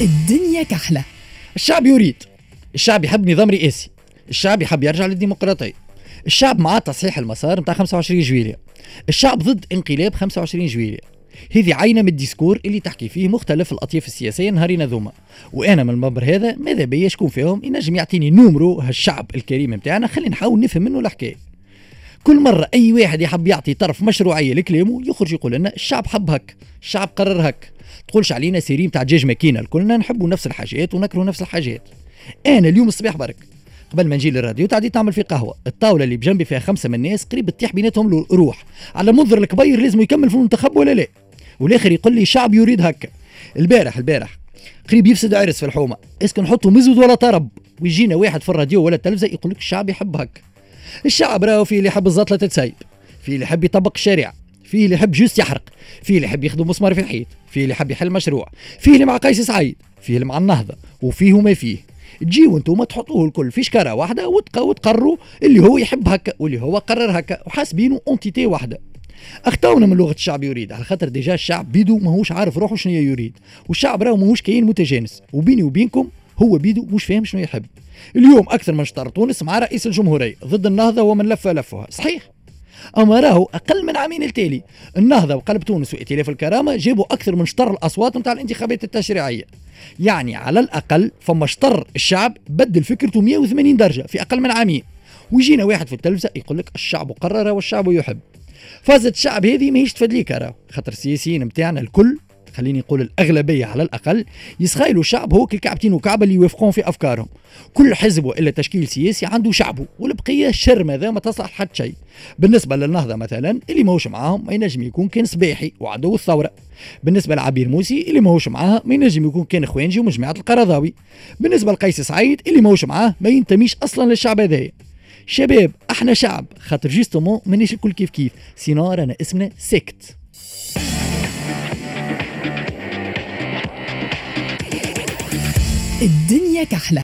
الدنيا كحلة. الشعب يريد. الشعب يحب نظام رئاسي. الشعب يحب يرجع للديمقراطية. الشعب مع تصحيح المسار نتاع 25 جويلية. الشعب ضد انقلاب 25 جويلية. هذه عينة من ال discours اللي تحكي فيه مختلف الأطياف السياسية نهارين ذوما وأنا من المنبر هذا ماذا بيا؟ شكون فيهم؟ ينجم يعطيني numéro هالشعب الكريم متاعنا. خلينا نحاول نفهم منه الحكاية. كل مرة أي واحد يحب يعطي طرف مشروعية لكلامه يخرج يقول لنا الشعب حب هك الشعب قرر هك. تقولش علينا سيرين تاع دجاج ماكينة كلنا نحبوا نفس الحاجات ونكرهوا نفس الحاجات. أنا اليوم الصباح برك قبل ما نجي للراديو تعديت نعمل في قهوة. الطاولة اللي بجنبي فيها خمسة من الناس قريب تطيح بيناتهم روح. على منظر الكبير لازم يكمل في المنتخب ولا لا؟ والآخر يقول لي شعب يريد هكا البارح البارح قريب يفسد عرس في الحومة. اسكو نحطوا مزود ولا طرب. ويجينا واحد في الراديو ولا التلفزة يقول لك الشعب يحب هكا الشعب راهو فيه اللي يحب الزطلة تتسيب فيه اللي يحب يطبق الشارع فيه اللي يحب juste يحرق فيه اللي يحب يخدم مسمار في الحيط فيه اللي يحب يحل مشروع فيه اللي مع قيس سعيد فيه اللي مع النهضة وفيه وما فيه. تجيو أنتم تحطوه الكل في شكارة واحدة وتقرروا اللي هو يحب هكا واللي هو قرر هكا وحاسبينه entité واحدة. اخطاونا من لغة الشعب يريد على خاطر déjà الشعب بيدو ماهوش عارف روحه شنو يريد والشعب راهو ماهوش كاين متجانس وبيني وبينكم هو بيدو مش فاهم شنو يحب اليوم أكثر من شطر تونس مع رئيس الجمهورية ضد النهضة ومن لف لفها. صحيح. أما راهو أقل من عامين التالي. النهضة وقلب تونس وائتلاف الكرامة جابوا أكثر من شطر الأصوات نتاع الانتخابات التشريعية. يعني على الأقل فما شطر الشعب بدل فكرته 180 درجة في أقل من عامين. ويجينا واحد في التلفزة يقول لك الشعب قرر والشعب يحب. فازة الشعب هذه ماهيش تفاد ليك راه خاطر السياسيين نتاعنا الكل خليني نقول الأغلبية على الأقل يسخايلوا الشعب هو كالكعبتين وكعبة اللي يوافقون في أفكارهم. كل حزب وإلا تشكيل سياسي عنده شعبه والبقية شر ماذا ما تصلح حتى شيء. بالنسبة للنهضة مثلا اللي ماهوش معاهم ما ينجم يكون كان صباحي وعدو الثورة. بالنسبة لعبير موسي اللي ماهوش معاه ما ينجم يكون كان خوانجي ومجموعة القرضاوي. بالنسبة لقيس سعيد اللي ماهوش معاه ما ينتميش أصلا للشعب هذايا شباب إحنا شعب خاطر justement مانيش الكل كيف كيف sinon رانا اسمنا سكت الدنيا كحلة.